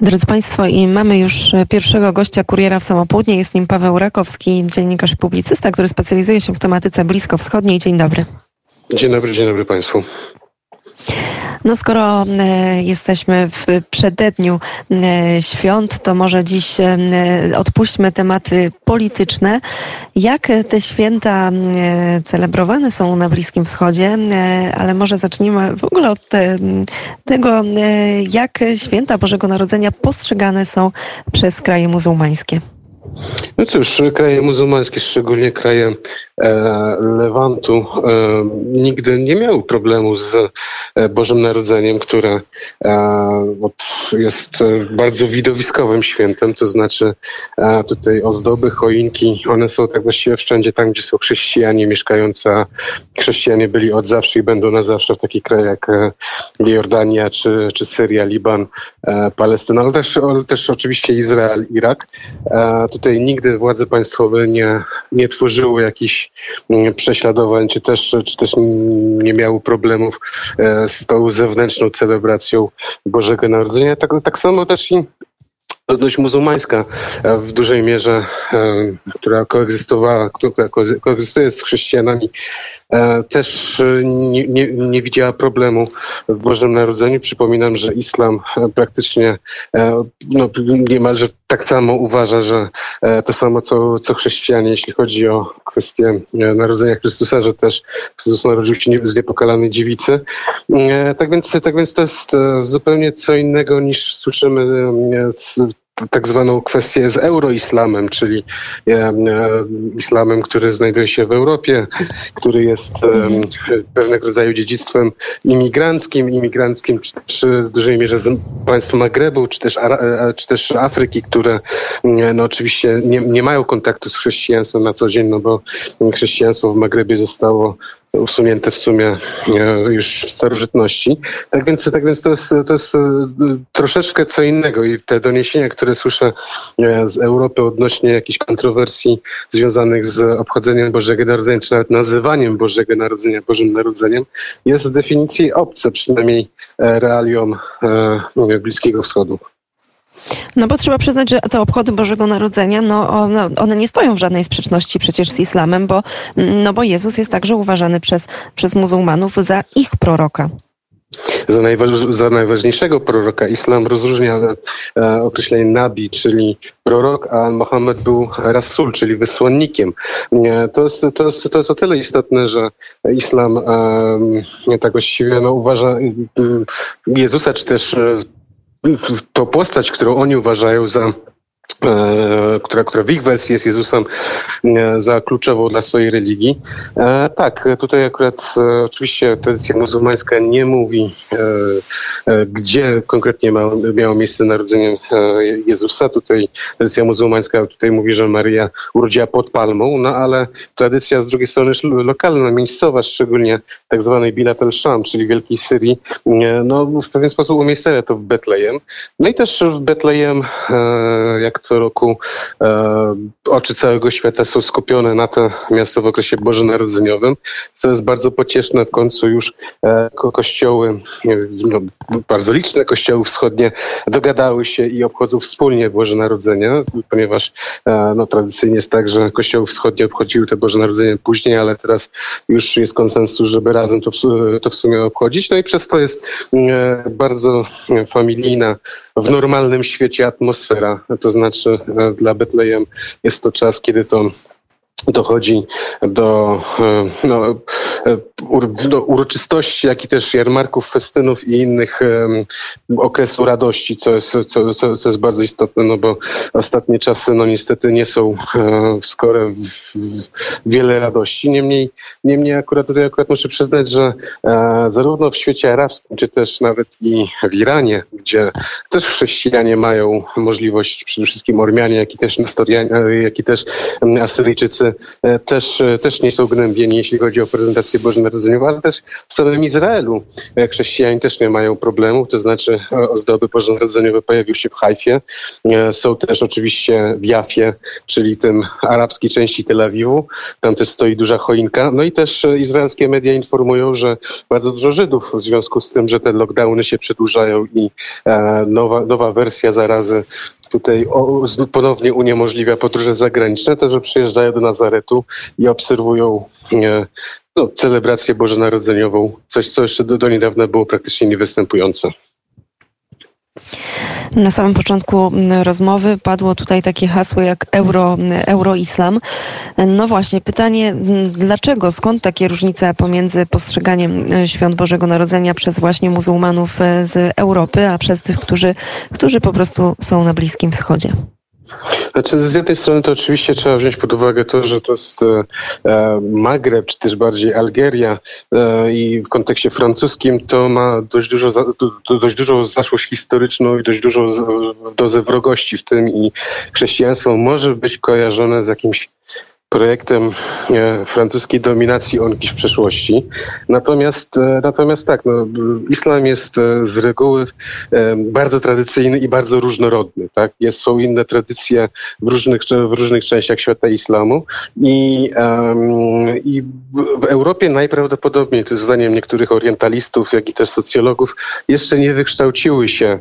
Drodzy Państwo, i mamy już pierwszego gościa kuriera w samopołudnie. Jest nim Paweł Rakowski, dziennikarz i publicysta, który specjalizuje się w tematyce bliskowschodniej. Dzień dobry. Dzień dobry, dzień dobry Państwu. No skoro e, jesteśmy w przededniu e, świąt, to może dziś e, odpuśćmy tematy polityczne. Jak te święta celebrowane są na Bliskim Wschodzie, ale może zacznijmy w ogóle od tego, jak święta Bożego Narodzenia postrzegane są przez kraje muzułmańskie. No cóż, kraje muzułmańskie, szczególnie kraje e, Lewantu, e, nigdy nie miały problemu z e, Bożym Narodzeniem, które e, jest bardzo widowiskowym świętem, to znaczy e, tutaj ozdoby, choinki, one są tak właściwie wszędzie tam, gdzie są chrześcijanie mieszkający, a chrześcijanie byli od zawsze i będą na zawsze w takich krajach jak e, Jordania, czy, czy Syria, Liban, Palestyna, ale też, ale też oczywiście Izrael, Irak. Tutaj tutaj nigdy władze państwowe nie, nie tworzyły jakichś mm, prześladowań, czy też, czy też nie miały problemów e, z tą zewnętrzną celebracją Bożego Narodzenia. Tak, tak samo też i ludność muzułmańska e, w dużej mierze, e, która koegzystowała, która koegzystuje z chrześcijanami, e, też nie, nie, nie, widziała problemu w Bożym Narodzeniu. Przypominam, że islam praktycznie no, niemalże tak samo uważa, że to samo co, co chrześcijanie, jeśli chodzi o kwestię narodzenia Chrystusa, że też Chrystus narodził się z niepokalanej dziewicy. Tak więc, tak więc to jest zupełnie co innego niż słyszymy tak zwaną kwestię z euroislamem, czyli e, e, islamem, który znajduje się w Europie, który jest e, pewnego rodzaju dziedzictwem imigranckim, imigranckim czy, czy w dużej mierze z państw Magrebu, czy też, czy też Afryki, które no oczywiście nie, nie mają kontaktu z chrześcijaństwem na co dzień, no bo chrześcijaństwo w Magrebie zostało usunięte w sumie e, już w starożytności. Tak więc, tak więc to, jest, to jest e, troszeczkę co innego i te doniesienia, które słyszę e, z Europy odnośnie jakichś kontrowersji związanych z obchodzeniem Bożego Narodzenia, czy nawet nazywaniem Bożego Narodzenia Bożym Narodzeniem, jest z definicji obce, przynajmniej realiom Bliskiego Wschodu. No bo trzeba przyznać, że te obchody Bożego Narodzenia, no one, one, nie stoją w żadnej sprzeczności przecież z islamem, bo, no bo Jezus jest także uważany przez, przez muzułmanów za ich proroka. Za, najważ, za, najważniejszego proroka islam rozróżnia e, określenie nabi, czyli prorok, a Mohammed był rasul, czyli wysłannikiem. E, to, jest, to, jest, to jest o tyle istotne, że islam e, tak właściwie no, uważa e, Jezusa, czy też e, to postać, którą oni uważają za E, która, która w ich wersji jest Jezusem e, za kluczową dla swojej religii. E, tak, tutaj akurat oczywiście tradycja muzułmańska nie mówi, gdzie konkretnie miało miejsce narodzenie Jezusa. Tutaj tradycja muzułmańska tutaj mówi, że Maria urodziła pod palmą, no ale tradycja z drugiej strony lokalna, miejscowa, szczególnie tak zwanej Bilat el-Sham, czyli Wielkiej Syrii, no w pewien sposób umiejscawia to w Betlejem. No i też w Betlejem, jak co roku e, oczy całego świata są skupione na to miasto w okresie bożonarodzeniowym, co jest bardzo pocieszne. W końcu już e, kościoły, no, bardzo liczne kościoły wschodnie dogadały się i obchodzą wspólnie Boże Narodzenie, ponieważ e, no, tradycyjnie jest tak, że kościoły wschodnie obchodziły te Boże Narodzenie później, ale teraz już jest konsensus, żeby razem to w, to w sumie obchodzić. No i przez to jest e, bardzo familijna w normalnym świecie atmosfera. To znaczy e, dla Betlejem jest to czas, kiedy to dochodzi do e, no, e, do uroczystości, jak i też jarmarków, festynów i innych um, okresu radości, co jest, co, co, co, jest bardzo istotne, no bo ostatnie czasy no niestety nie są um, skore w, w wiele radości. Niemniej, niemniej akurat tutaj akurat muszę przyznać, że e, zarówno w świecie arabskim, czy też nawet i w Iranie, gdzie też chrześcijanie mają możliwość, przede wszystkim Ormianie, jak i też jak i też Asyryjczycy też, e, też nie są gnębieni, jeśli chodzi o prezentację celebrację bożonarodzeniowe, ale też w samym Izraelu chrześcijanie też nie mają problemów, to znaczy ozdoby bożonarodzeniowe pojawiły się w Hajfie, są też oczywiście w Jafie, czyli tym arabskiej części Tel Awiwu, tam też stoi duża choinka, no i też izraelskie media informują, że bardzo dużo Żydów w związku z tym, że te lockdowny się przedłużają i nowa, nowa wersja zarazy tutaj ponownie uniemożliwia podróże zagraniczne, to że przyjeżdżają do Nazaretu i obserwują no, celebrację bożonarodzeniową, coś co jeszcze do, do niedawna było praktycznie niewystępujące. Na samym początku rozmowy padło tutaj takie hasło jak euro, euroislam. No właśnie, pytanie, dlaczego, skąd takie różnice pomiędzy postrzeganiem świąt Bożego Narodzenia przez właśnie muzułmanów e, z Europy, a przez tych, którzy, którzy po prostu są na Bliskim Wschodzie? Znaczy, z jednej strony to oczywiście trzeba wziąć pod uwagę to, że to jest e, e Magreb, czy też bardziej Algeria e, i w kontekście francuskim to ma dość dużo, za, do, dość dużą zaszłość historyczną i dość dużą dozę wrogości w tym i chrześcijaństwo może być kojarzone z jakimś projektem e, francuskiej dominacji onki w przeszłości. Natomiast, e, natomiast tak, no, islam jest e, z reguły bardzo tradycyjny i bardzo różnorodny. Tak? Jest, są inne tradycje w różnych, w różnych częściach świata islamu i, i w Europie najprawdopodobniej, to jest zdaniem niektórych orientalistów, jak i też socjologów, jeszcze nie wykształciły się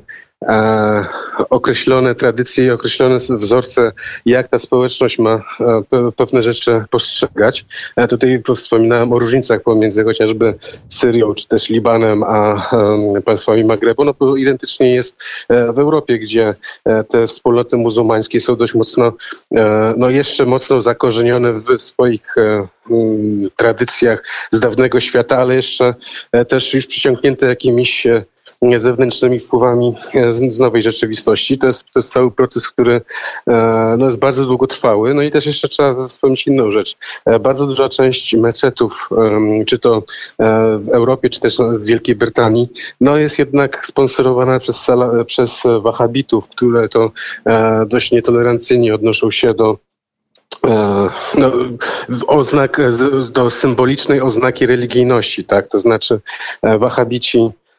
określone tradycje i określone wzorce, jak ta społeczność ma e, pewne rzeczy postrzegać. Ja tutaj wspominałem o różnicach pomiędzy chociażby Syrią czy też Libanem, a e, państwami Magrebu. No identycznie jest e, w Europie, gdzie e, te wspólnoty muzułmańskie są dość mocno, e, no jeszcze mocno zakorzenione w swoich tradycjach z dawnego świata, ale jeszcze też już przyciągnięte jakimiś zewnętrznymi wpływami e, z, nowej rzeczywistości. To jest, to jest cały proces, który e, no, jest bardzo długotrwały. No i też jeszcze trzeba wspomnieć inną rzecz. E, bardzo duża część meczetów, czy to w Europie, czy też w Wielkiej Brytanii, no jest jednak sponsorowana przez, przez wahabitów, które to dość nietolerancyjnie odnoszą się do no, oznak, do symbolicznej oznaki religijności, tak? To znaczy wahabici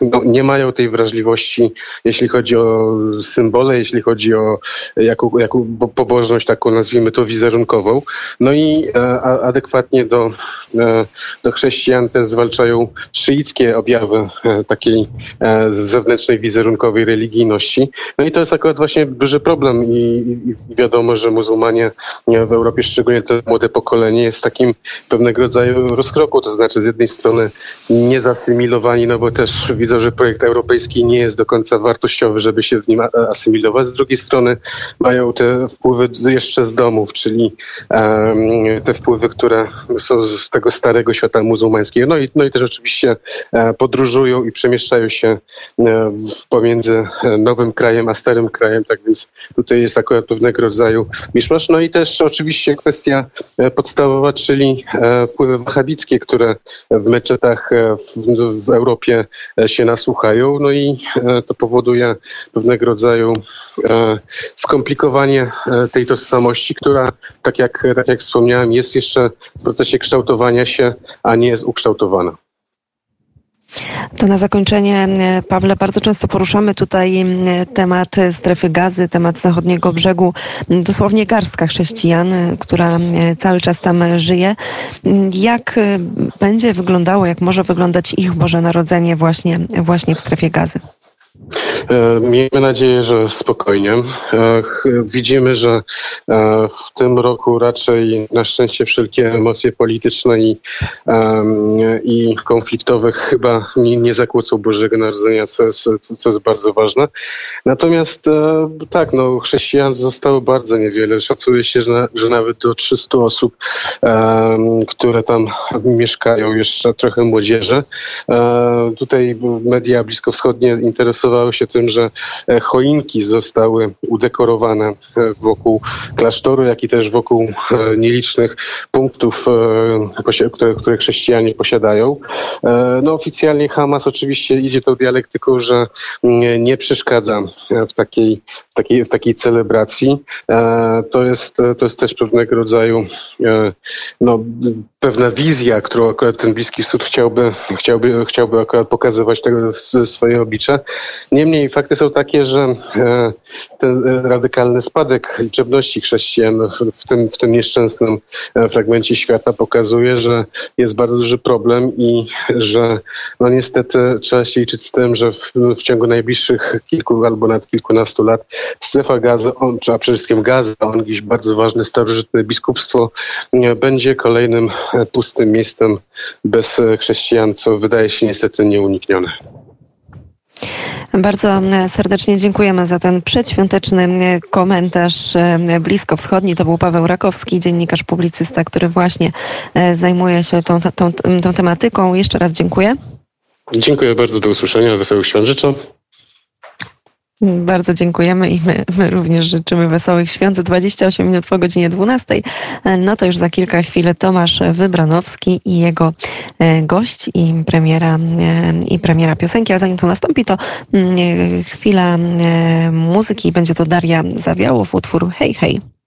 no, nie mają tej wrażliwości, jeśli chodzi o symbole, jeśli chodzi o jaką, jaką pobożność, taką nazwijmy to wizerunkową. No i e, adekwatnie do, e, do chrześcijan też zwalczają szyickie objawy takiej zewnętrznej wizerunkowej religijności. No i to jest akurat właśnie duży problem i, i wiadomo, że muzułmanie w Europie, szczególnie to młode pokolenie, jest takim pewnego rodzaju rozkroku, to znaczy z jednej strony nie zasymilowani asymilowani, no bo też widzą, że projekt europejski nie jest do końca wartościowy, żeby się w nim asymilować. Z drugiej strony mają te wpływy jeszcze z domów, czyli te wpływy, które są z tego starego świata muzułmańskiego. No i, no i też oczywiście e, podróżują i przemieszczają się e, pomiędzy nowym krajem a starym krajem, tak więc tutaj jest akurat pewnego rodzaju miszmasz. No i też oczywiście kwestia e, podstawowa, czyli wpływy wahabickie, które w meczetach w, w Europie e, się nasłuchają, no i e, to powoduje pewnego rodzaju e, skomplikowanie tej tożsamości, która, tak jak, tak jak wspomniałem, jest jeszcze w procesie kształtowania się, a nie jest ukształtowana. To na zakończenie, e, Pawle, bardzo często poruszamy tutaj e, temat strefy gazy, temat zachodniego brzegu. Dosłownie garstka chrześcijan, e, która cały czas tam żyje. Jak będzie wyglądało, jak może wyglądać ich Boże Narodzenie właśnie, właśnie w strefie gazy? E, miejmy nadzieję, że spokojnie. E, widzimy, że e, w tym roku raczej na szczęście wszelkie emocje polityczne i, i konfliktowe chyba nie, nie zakłócą Bożego Narodzenia, co jest, co jest bardzo ważne. Natomiast tak, no, chrześcijan zostało bardzo niewiele. Szacuje się, że, że nawet do 300 osób, które tam mieszkają, jeszcze trochę młodzieży. Tutaj media bliskowschodnie interesują zainteresowały się tym, że choinki zostały udekorowane wokół klasztoru, jak i też wokół nielicznych punktów, które, które chrześcijanie posiadają. No oficjalnie Hamas oczywiście idzie tą dialektyką, że nie przeszkadza w takiej, w takiej, w takiej celebracji. To jest, to jest też pewnego rodzaju no, pewna wizja, którą akurat ten Bliski Wschód chciałby, chciałby, chciałby akurat pokazywać tego swoje oblicze. Niemniej fakty są takie, że e, ten radykalny spadek liczebności chrześcijan w tym, w tym nieszczęsnym e, fragmencie świata pokazuje, że jest bardzo duży problem i że no niestety trzeba się liczyć z tym, że w, w ciągu najbliższych kilku albo nawet kilkunastu lat strefa gazy, on, a przede wszystkim gaza, on gdzieś bardzo ważne starożytne biskupstwo e, będzie kolejnym pustym miejscem bez chrześcijan, co wydaje się niestety nieuniknione. Bardzo serdecznie dziękujemy za ten przedświąteczny komentarz bliskowschodni. To był Paweł Rakowski, dziennikarz, publicysta, który właśnie e, zajmuje się tą, tą, tą tematyką. Jeszcze raz dziękuję. Dziękuję bardzo, do usłyszenia. Wesołych świąt życzę. Bardzo dziękujemy i my, my, również życzymy wesołych świąt. 28 minut po godzinie 12. No to już za kilka chwil Tomasz Wybranowski i jego e, gość i premiera, e, i premiera piosenki. A zanim to nastąpi, to mm, chwila e, muzyki. Będzie to Daria Zawiałow, utwór Hej Hej.